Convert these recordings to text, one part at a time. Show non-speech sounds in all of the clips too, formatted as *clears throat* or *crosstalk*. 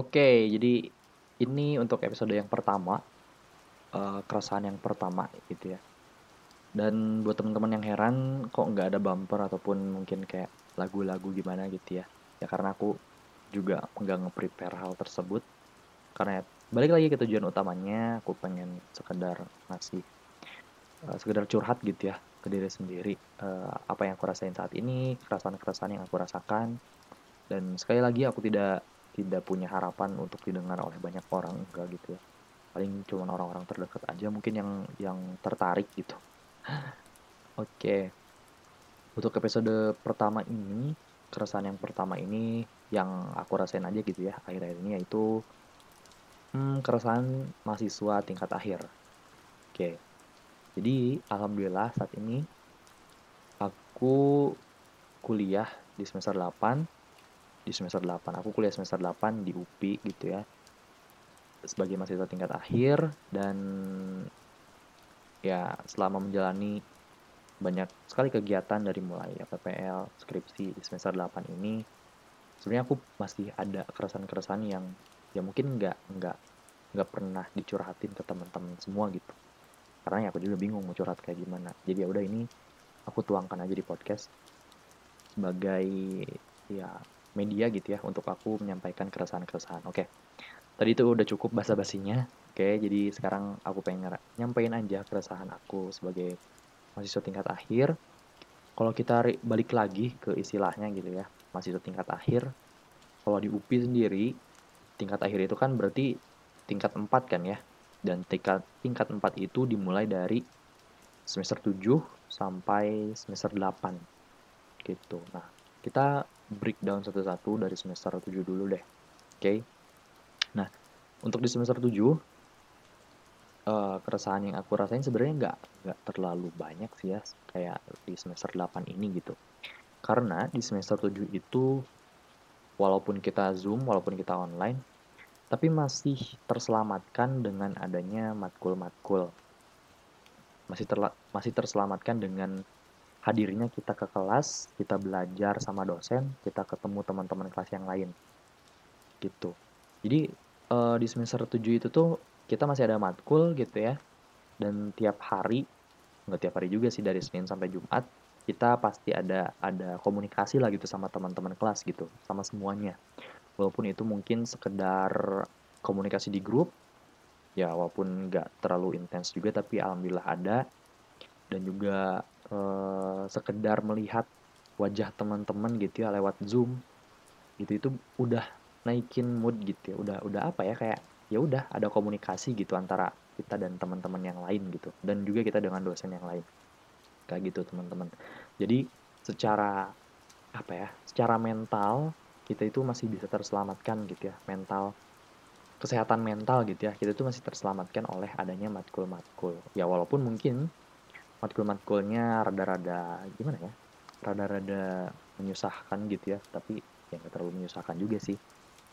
Oke, jadi ini untuk episode yang pertama, eee, keresahan yang pertama gitu ya. Dan buat teman-teman yang heran kok nggak ada bumper ataupun mungkin kayak lagu-lagu gimana gitu ya. Ya karena aku juga nggak nge-prepare hal tersebut. Karena balik lagi ke tujuan utamanya, aku pengen sekedar ngasih, eee, sekedar curhat gitu ya ke diri sendiri, eee, apa yang aku rasain saat ini, keresahan-keresahan yang aku rasakan. Dan sekali lagi aku tidak tidak punya harapan untuk didengar oleh banyak orang, enggak gitu ya. Paling cuma orang-orang terdekat aja mungkin yang yang tertarik gitu. *laughs* Oke. Untuk episode pertama ini, keresahan yang pertama ini yang aku rasain aja gitu ya akhir-akhir ini yaitu hmm, keresahan mahasiswa tingkat akhir. Oke. Jadi alhamdulillah saat ini aku kuliah di semester 8 di semester 8 aku kuliah semester 8 di UPI gitu ya. Sebagai mahasiswa tingkat akhir dan ya selama menjalani banyak sekali kegiatan dari mulai PPL, skripsi di semester 8 ini sebenarnya aku masih ada keresahan-keresahan yang ya mungkin nggak nggak nggak pernah dicurhatin ke teman-teman semua gitu. Karena ya aku juga bingung mau curhat kayak gimana. Jadi ya udah ini aku tuangkan aja di podcast sebagai ya media gitu ya untuk aku menyampaikan keresahan-keresahan. Oke. Tadi itu udah cukup basa-basinya. Oke jadi sekarang aku pengen nyampein aja keresahan aku sebagai mahasiswa tingkat akhir. Kalau kita balik lagi ke istilahnya gitu ya mahasiswa tingkat akhir kalau di UPI sendiri tingkat akhir itu kan berarti tingkat 4 kan ya? Dan tingkat tingkat 4 itu dimulai dari semester 7 sampai semester 8 gitu. Nah kita breakdown satu-satu dari semester 7 dulu deh oke okay? nah untuk di semester 7 uh, keresahan yang aku rasain sebenarnya nggak nggak terlalu banyak sih ya kayak di semester 8 ini gitu karena di semester 7 itu walaupun kita zoom walaupun kita online tapi masih terselamatkan dengan adanya matkul-matkul masih terla masih terselamatkan dengan hadirnya kita ke kelas kita belajar sama dosen kita ketemu teman-teman kelas yang lain. Gitu. Jadi uh, di semester 7 itu tuh kita masih ada matkul gitu ya. Dan tiap hari nggak tiap hari juga sih dari Senin sampai Jumat kita pasti ada ada komunikasi lah gitu sama teman-teman kelas gitu sama semuanya. Walaupun itu mungkin sekedar komunikasi di grup ya walaupun nggak terlalu intens juga tapi alhamdulillah ada. Dan juga eh, sekedar melihat wajah teman-teman gitu ya lewat zoom gitu itu udah naikin mood gitu ya. Udah udah apa ya kayak ya udah ada komunikasi gitu antara kita dan teman-teman yang lain gitu dan juga kita dengan dosen yang lain. Kayak gitu teman-teman. Jadi secara apa ya secara mental kita itu masih bisa terselamatkan gitu ya. Mental kesehatan mental gitu ya kita itu masih terselamatkan oleh adanya matkul-matkul. Ya walaupun mungkin matkul-matkulnya rada-rada gimana ya rada-rada menyusahkan gitu ya tapi ya nggak terlalu menyusahkan juga sih.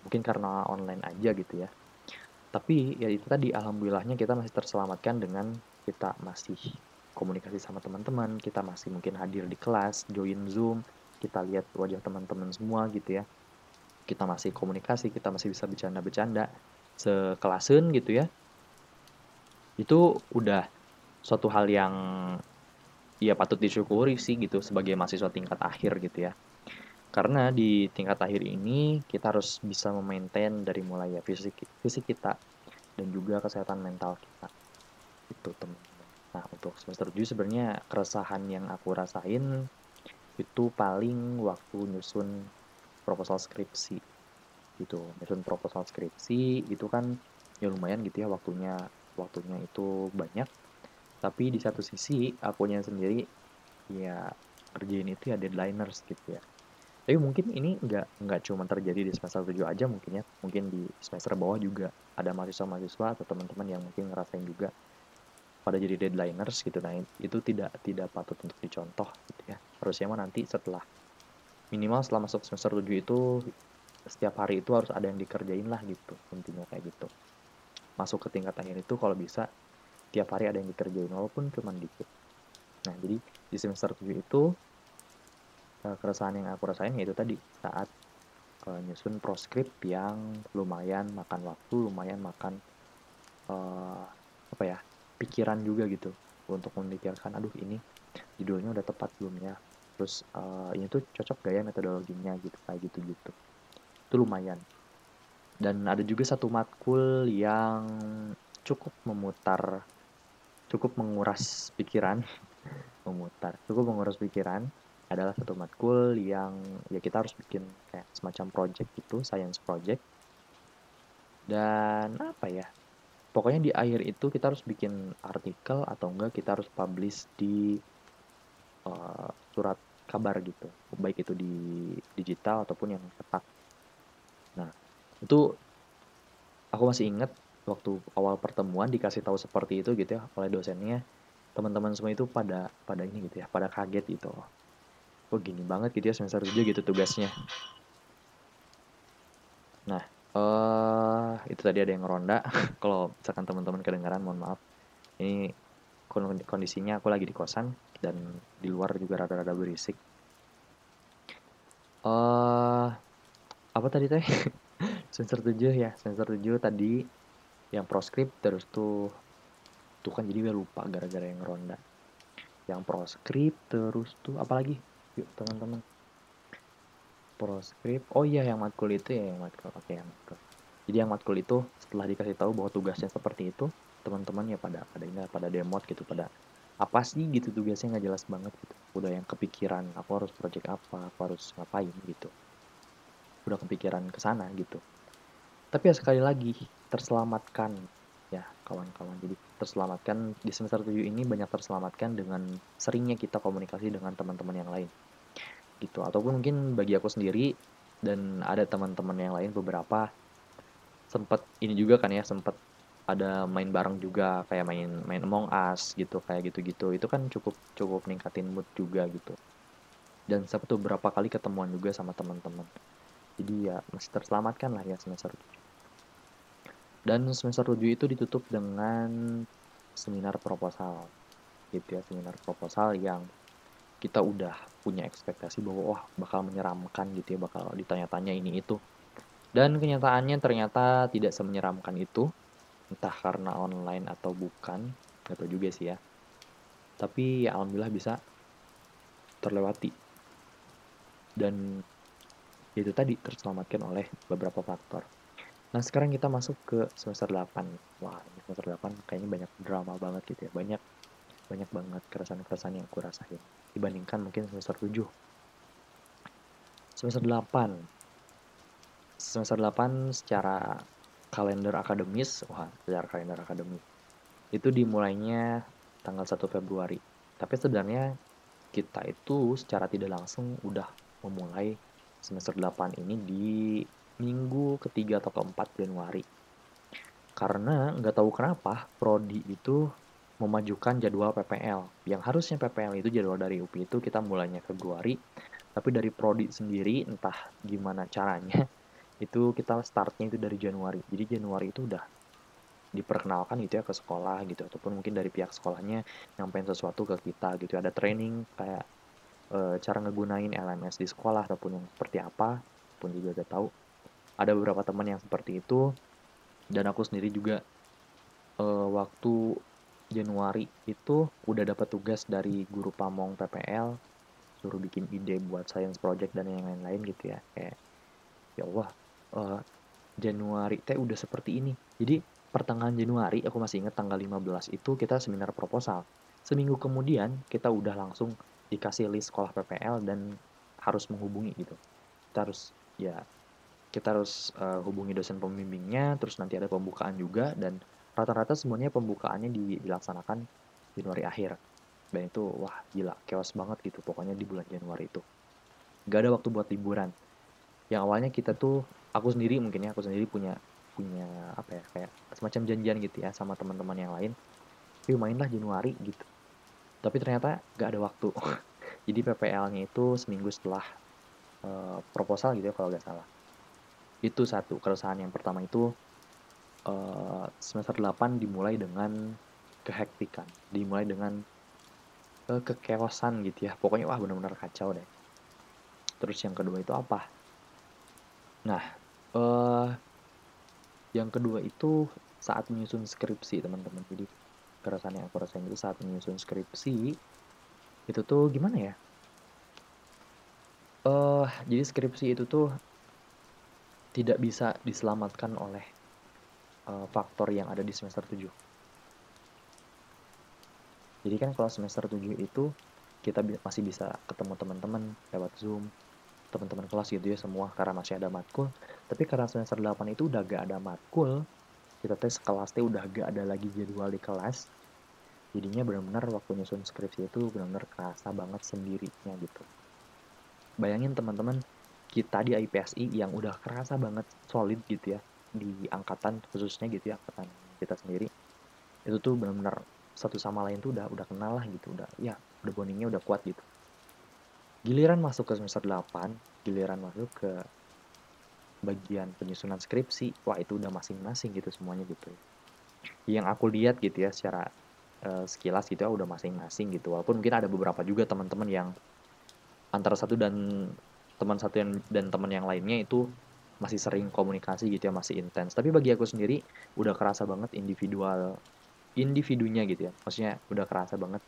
Mungkin karena online aja gitu ya. Tapi ya itu tadi alhamdulillahnya kita masih terselamatkan dengan kita masih komunikasi sama teman-teman kita masih mungkin hadir di kelas join zoom kita lihat wajah teman-teman semua gitu ya. Kita masih komunikasi kita masih bisa bercanda-bercanda sekelasin gitu ya. Itu udah suatu hal yang ya patut disyukuri sih gitu sebagai mahasiswa tingkat akhir gitu ya. Karena di tingkat akhir ini kita harus bisa memaintain dari mulai ya fisik fisik kita dan juga kesehatan mental kita. Itu teman-teman. Nah untuk semester 7 sebenarnya keresahan yang aku rasain itu paling waktu nyusun proposal skripsi gitu. Nyusun proposal skripsi itu kan ya lumayan gitu ya waktunya waktunya itu banyak tapi di satu sisi akunya sendiri ya kerjain itu ya deadlineers gitu ya. Tapi mungkin ini nggak nggak cuma terjadi di semester 7 aja mungkin ya. Mungkin di semester bawah juga ada mahasiswa-mahasiswa atau teman-teman yang mungkin ngerasain juga pada jadi deadlineers gitu. Nah itu tidak tidak patut untuk dicontoh gitu ya. Harusnya mah nanti setelah minimal setelah masuk semester 7 itu setiap hari itu harus ada yang dikerjain lah gitu intinya kayak gitu. Masuk ke tingkat akhir itu kalau bisa tiap hari ada yang dikerjain walaupun cuma dikit. Nah jadi di semester 7 itu keresahan yang aku rasain yaitu tadi saat uh, nyusun proskrip yang lumayan makan waktu lumayan makan uh, apa ya pikiran juga gitu untuk memikirkan aduh ini judulnya udah tepat belum ya? Terus uh, ini tuh cocok gak ya metodologinya? Gitu kayak gitu gitu itu lumayan. Dan ada juga satu matkul yang cukup memutar cukup menguras pikiran *laughs* memutar cukup menguras pikiran adalah satu matkul yang ya kita harus bikin kayak semacam project gitu science project. Dan apa ya pokoknya di akhir itu kita harus bikin artikel atau enggak kita harus publish di uh, surat kabar gitu. Baik itu di digital ataupun yang cetak. Nah itu aku masih inget waktu awal pertemuan dikasih tahu seperti itu gitu ya oleh dosennya teman-teman semua itu pada pada ini gitu ya pada kaget gitu. Oh gini banget gitu ya semester 7 gitu tugasnya. Nah uh, itu tadi ada yang ronda *laughs* kalau misalkan teman-teman kedengaran mohon maaf. Ini kondisinya aku lagi di kosan dan di luar juga rada-rada berisik. Uh, apa tadi teh? *laughs* Semester 7 ya semester 7 tadi yang proskrip terus tuh tuh kan jadi gue lupa gara-gara yang ronda. Yang proskrip terus tuh apalagi? Yuk teman-teman. Proskrip oh iya yang matkul itu ya yang matkul oke yang matkul. Jadi yang matkul itu setelah dikasih tahu bahwa tugasnya seperti itu teman-teman ya pada pada ini pada demot gitu pada apa sih gitu tugasnya nggak jelas banget gitu. Udah yang kepikiran aku harus project apa aku harus ngapain gitu. Udah kepikiran ke sana gitu. Tapi ya sekali lagi terselamatkan. Ya kawan-kawan. Jadi terselamatkan di semester 7 ini banyak terselamatkan dengan seringnya kita komunikasi dengan teman-teman yang lain. Gitu. Ataupun mungkin bagi aku sendiri dan ada teman-teman yang lain beberapa sempat ini juga kan ya sempat ada main bareng juga kayak main main Among Us gitu kayak gitu-gitu. Itu kan cukup cukup ningkatin mood juga gitu. Dan sempat beberapa kali ketemuan juga sama teman-teman. Jadi ya masih terselamatkan lah ya semester 7 dan semester 7 itu ditutup dengan seminar proposal. Gitu ya seminar proposal yang kita udah punya ekspektasi bahwa wah bakal menyeramkan gitu ya bakal ditanya-tanya ini itu. Dan kenyataannya ternyata tidak semenyeramkan itu entah karena online atau bukan gak tau juga sih ya. Tapi ya alhamdulillah bisa terlewati. Dan itu tadi terselamatkan oleh beberapa faktor nah sekarang kita masuk ke semester 8 wah semester 8 kayaknya banyak drama banget gitu ya. Banyak banyak banget keresahan-keresahan yang aku rasain dibandingkan mungkin semester 7 semester 8 semester 8 secara kalender akademis wah secara kalender akademis itu dimulainya tanggal 1 Februari. Tapi sebenarnya kita itu secara tidak langsung udah memulai semester 8 ini di minggu ketiga atau keempat Januari. Karena nggak tahu kenapa prodi itu memajukan jadwal PPL. Yang harusnya PPL itu jadwal dari UPI itu kita mulainya Februari, tapi dari prodi sendiri entah gimana caranya *laughs* itu kita startnya itu dari Januari. Jadi Januari itu udah diperkenalkan gitu ya ke sekolah gitu. Ataupun mungkin dari pihak sekolahnya nyampein sesuatu ke kita gitu. Ada training kayak e, cara ngegunain LMS di sekolah ataupun yang seperti apa pun juga udah tahu ada beberapa teman yang seperti itu. Dan aku sendiri juga e, waktu Januari itu udah dapat tugas dari guru pamong PPL suruh bikin ide buat science project dan yang lain-lain gitu ya. Kayak ya Allah uh, Januari teh udah seperti ini. Jadi pertengahan Januari aku masih ingat tanggal 15 itu kita seminar proposal. Seminggu kemudian kita udah langsung dikasih list sekolah PPL dan harus menghubungi gitu. Kita harus ya kita harus uh, hubungi dosen pembimbingnya terus nanti ada pembukaan juga dan rata-rata semuanya pembukaannya dilaksanakan Januari akhir. Dan itu wah gila chaos banget gitu pokoknya di bulan Januari itu. Gak ada waktu buat liburan. Yang awalnya kita tuh aku sendiri mungkin ya aku sendiri punya punya apa ya kayak semacam janjian gitu ya sama teman-teman yang lain. Yuk mainlah Januari gitu. Tapi ternyata gak ada waktu. *laughs* Jadi PPL-nya itu seminggu setelah uh, proposal gitu ya kalau gak salah itu satu keresahan yang pertama itu uh, semester 8 dimulai dengan kehektikan, dimulai dengan uh, kekeosan gitu ya. Pokoknya wah benar-benar kacau deh. Terus yang kedua itu apa? Nah, eee yang kedua itu saat menyusun skripsi, teman-teman. Jadi keresahan yang aku rasain itu saat menyusun skripsi, itu tuh gimana ya? Eee, jadi skripsi itu tuh tidak bisa diselamatkan oleh, eee, faktor yang ada di semester 7. Jadi kan kalau semester 7 itu kita bi masih bisa ketemu teman-teman lewat Zoom, teman-teman kelas gitu ya semua karena masih ada matkul. Tapi karena semester 8 itu udah gak ada matkul, kita tes kelas teh udah gak ada lagi jadwal di kelas. Jadinya benar-benar waktu nyusun skripsi itu benar-benar kerasa banget sendirinya gitu. Bayangin teman-teman, kita di IPSI yang udah kerasa banget solid gitu ya di angkatan khususnya gitu ya angkatan kita sendiri. Itu tuh benar-benar satu sama lain tuh udah udah kenal lah gitu, udah ya udah bondingnya udah kuat gitu. Giliran masuk ke semester 8, giliran masuk ke bagian penyusunan skripsi, wah itu udah masing-masing gitu semuanya gitu. Yang aku lihat gitu ya secara uh, sekilas gitu ya udah masing-masing gitu. Walaupun mungkin ada beberapa juga teman-teman yang antara satu dan teman satu yang dan teman yang lainnya itu masih sering komunikasi gitu ya, masih intens. Tapi bagi aku sendiri udah kerasa banget individual individunya gitu ya. Maksudnya udah kerasa banget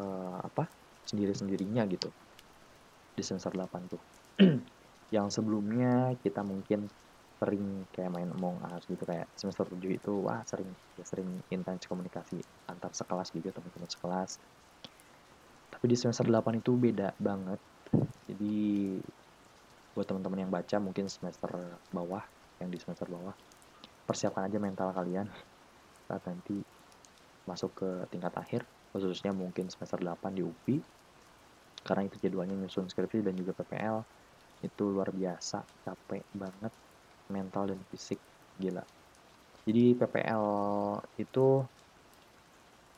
uh, apa? sendiri-sendirinya gitu. Di semester 8 tuh. *clears throat* yang sebelumnya kita mungkin sering kayak main Among Us gitu kayak semester 7 itu wah sering ya sering intens komunikasi antar sekelas gitu teman-teman sekelas tapi di semester 8 itu beda banget jadi buat teman-teman yang baca mungkin semester bawah yang di semester bawah persiapkan aja mental kalian. Saat nanti masuk ke tingkat akhir khususnya mungkin semester 8 di UPI karena itu jadwalnya nyusun skripsi dan juga PPL itu luar biasa capek banget mental dan fisik gila. Jadi PPL itu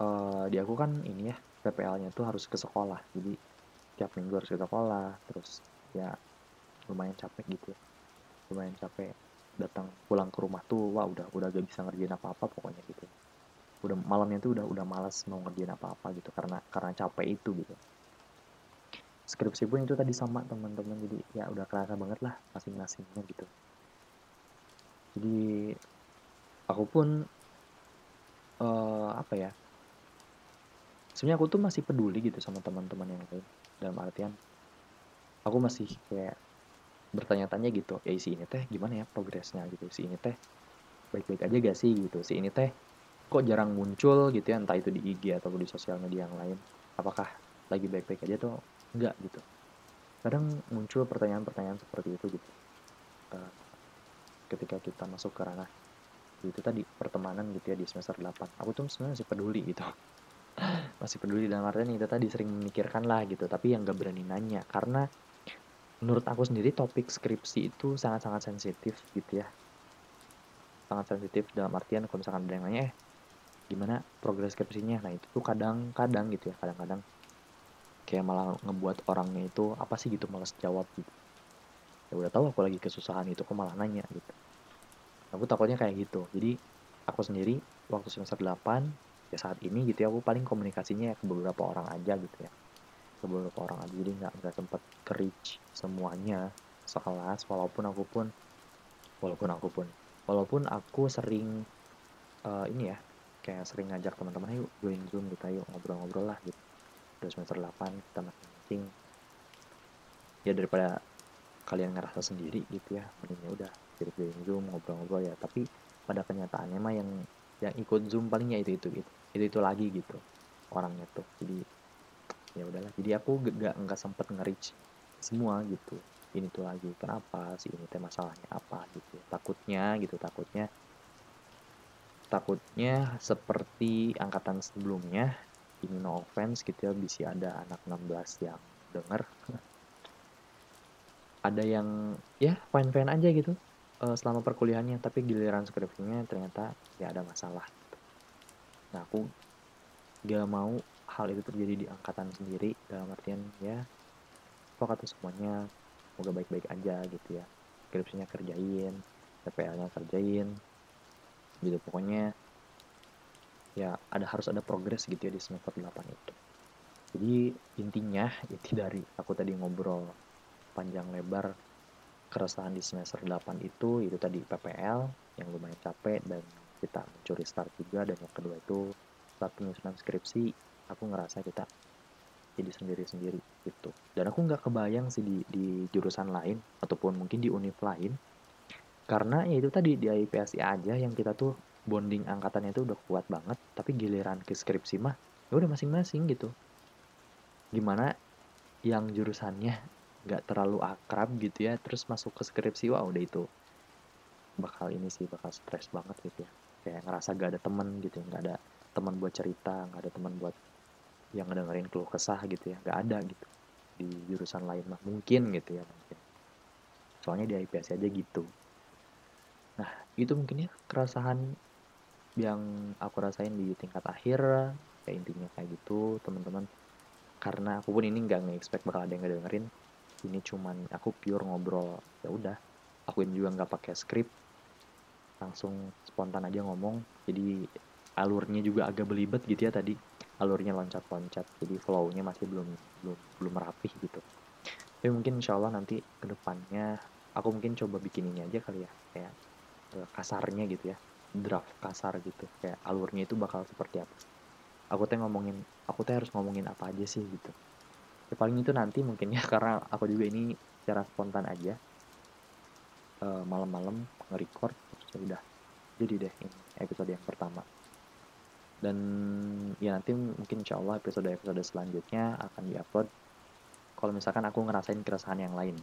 uh, di aku kan ini ya PPL-nya tuh harus ke sekolah. Jadi tiap minggu harus ke sekolah terus ya lumayan capek gitu. Ya lumayan capek datang pulang ke rumah tuh wah udah udah gak bisa ngerjain apa apa pokoknya gitu. Udah malamnya tuh udah udah malas mau ngerjain apa apa gitu karena karena capek itu gitu. Skripsi pun itu tadi sama teman-teman. Jadi ya udah kerasa banget lah masing-masingnya gitu. Jadi aku pun uh, apa ya sebenarnya aku tuh masih peduli gitu sama teman-teman yang lain dalam artian aku masih kayak bertanya-tanya gitu ya si ini teh gimana ya progresnya gitu? Si ini teh baik-baik aja gak sih? Gitu. Si ini teh kok jarang muncul gitu ya entah itu di IG atau di sosial media yang lain. Apakah lagi baik-baik aja tuh enggak? Gitu. Kadang muncul pertanyaan-pertanyaan seperti itu gitu. Uh, ketika kita masuk ke ranah itu tadi pertemanan gitu ya di semester 8 aku tuh sebenarnya masih peduli gitu masih peduli dalam artian itu tadi sering memikirkan lah gitu tapi yang gak berani nanya. Karena menurut aku sendiri topik skripsi itu sangat-sangat sensitif gitu ya. Sangat sensitif dalam artian kalau misalkan ada yang nanya eh gimana progres skripsinya? Nah itu tuh kadang-kadang gitu ya kadang-kadang kayak malah ngebuat orangnya itu apa sih gitu? Malas jawab gitu. Ya udah tahu aku lagi kesusahan itu kok malah nanya gitu. Aku takutnya kayak gitu. Jadi aku sendiri waktu semester 8 ya saat ini gitu ya aku paling komunikasinya ke beberapa orang aja gitu ya. Ke beberapa orang aja jadi nggak nggak sempet reach semuanya sekelas walaupun aku pun walaupun aku pun walaupun aku sering uh, ini ya kayak sering ngajak teman-teman ayo join zoom kita yuk ngobrol-ngobrol lah gitu. Udah semester 8 kita masing-masing. Ya daripada kalian ngerasa sendiri gitu ya mendingnya udah jadi join zoom ngobrol-ngobrol ya. Tapi pada kenyataannya mah yang yang ikut zoom palingnya itu itu gitu itu itu lagi gitu orangnya tuh. Jadi ya udahlah. Jadi aku gak nggak sempet nge-reach semua gitu. Ini tuh lagi kenapa sih? Ini teh masalahnya apa gitu takutnya gitu takutnya takutnya seperti angkatan sebelumnya ini no offense gitu ya bisa ada anak 16 yang denger. *laughs* Ada yang ya fine fine aja gitu uh, selama perkuliahannya tapi giliran skripsinya ternyata ya ada masalah. Nah aku gak mau hal itu terjadi di angkatan sendiri dalam artian ya pokoknya semuanya semoga baik-baik aja gitu ya. Skripsinya kerjain PPL-nya kerjain gitu. Pokoknya ya ada harus ada progres gitu ya di semester 8 itu. Jadi intinya *laughs* inti dari aku tadi ngobrol panjang lebar keresahan di semester 8 itu itu tadi PPL yang lumayan capek dan kita mencuri start juga dan yang kedua itu saat penyusunan skripsi aku ngerasa kita jadi sendiri-sendiri gitu. Dan aku nggak kebayang sih di, di jurusan lain ataupun mungkin di univ lain karena ya itu tadi di IPSI aja yang kita tuh bonding angkatannya itu udah kuat banget tapi giliran ke skripsi mah ya udah masing-masing gitu. Gimana yang jurusannya nggak terlalu akrab gitu ya terus masuk ke skripsi wah udah itu bakal ini sih bakal stres banget gitu ya. Kayak ngerasa gak ada temen gitu ya nggak ada teman buat cerita nggak ada teman buat yang ngedengerin keluh kesah gitu ya nggak ada gitu di jurusan lain mah. Mungkin gitu ya mungkin. Soalnya di IPS aja gitu. Nah itu mungkin ya keresahan yang aku rasain di tingkat akhir kayak intinya kayak gitu teman-teman. Karena aku pun ini nggak nge-expect bakal ada yang ngedengerin ini cuman aku pure ngobrol. Ya udah aku ini juga nggak pakai skrip langsung spontan aja ngomong. Jadi alurnya juga agak belibet gitu ya tadi. Alurnya loncat-loncat. Jadi flownya masih belum belum belum rapih gitu. Tapi mungkin insya Allah nanti ke depannya aku mungkin coba bikin ini aja kali ya. Kayak eh, kasarnya gitu ya. Draft kasar gitu. Kayak alurnya itu bakal seperti apa. Aku teh ngomongin aku teh harus ngomongin apa aja sih gitu ya paling itu nanti mungkin ya *laughs* karena aku juga ini secara spontan aja. Uh, malam-malam nge-record ya udah. Jadi deh ini episode yang pertama. Dan ya nanti mungkin insya Allah episode-episode selanjutnya akan diupload. Kalau misalkan aku ngerasain keresahan yang lain.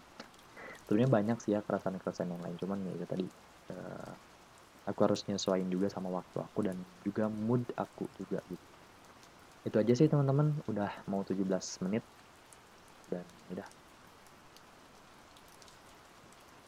Sebenarnya banyak sih ya keresahan-keresahan yang lain. Cuman ya itu tadi uh, aku harus nyesuaiin juga sama waktu aku dan juga mood aku juga gitu. Itu aja sih teman-teman. Udah mau 17 menit dan udah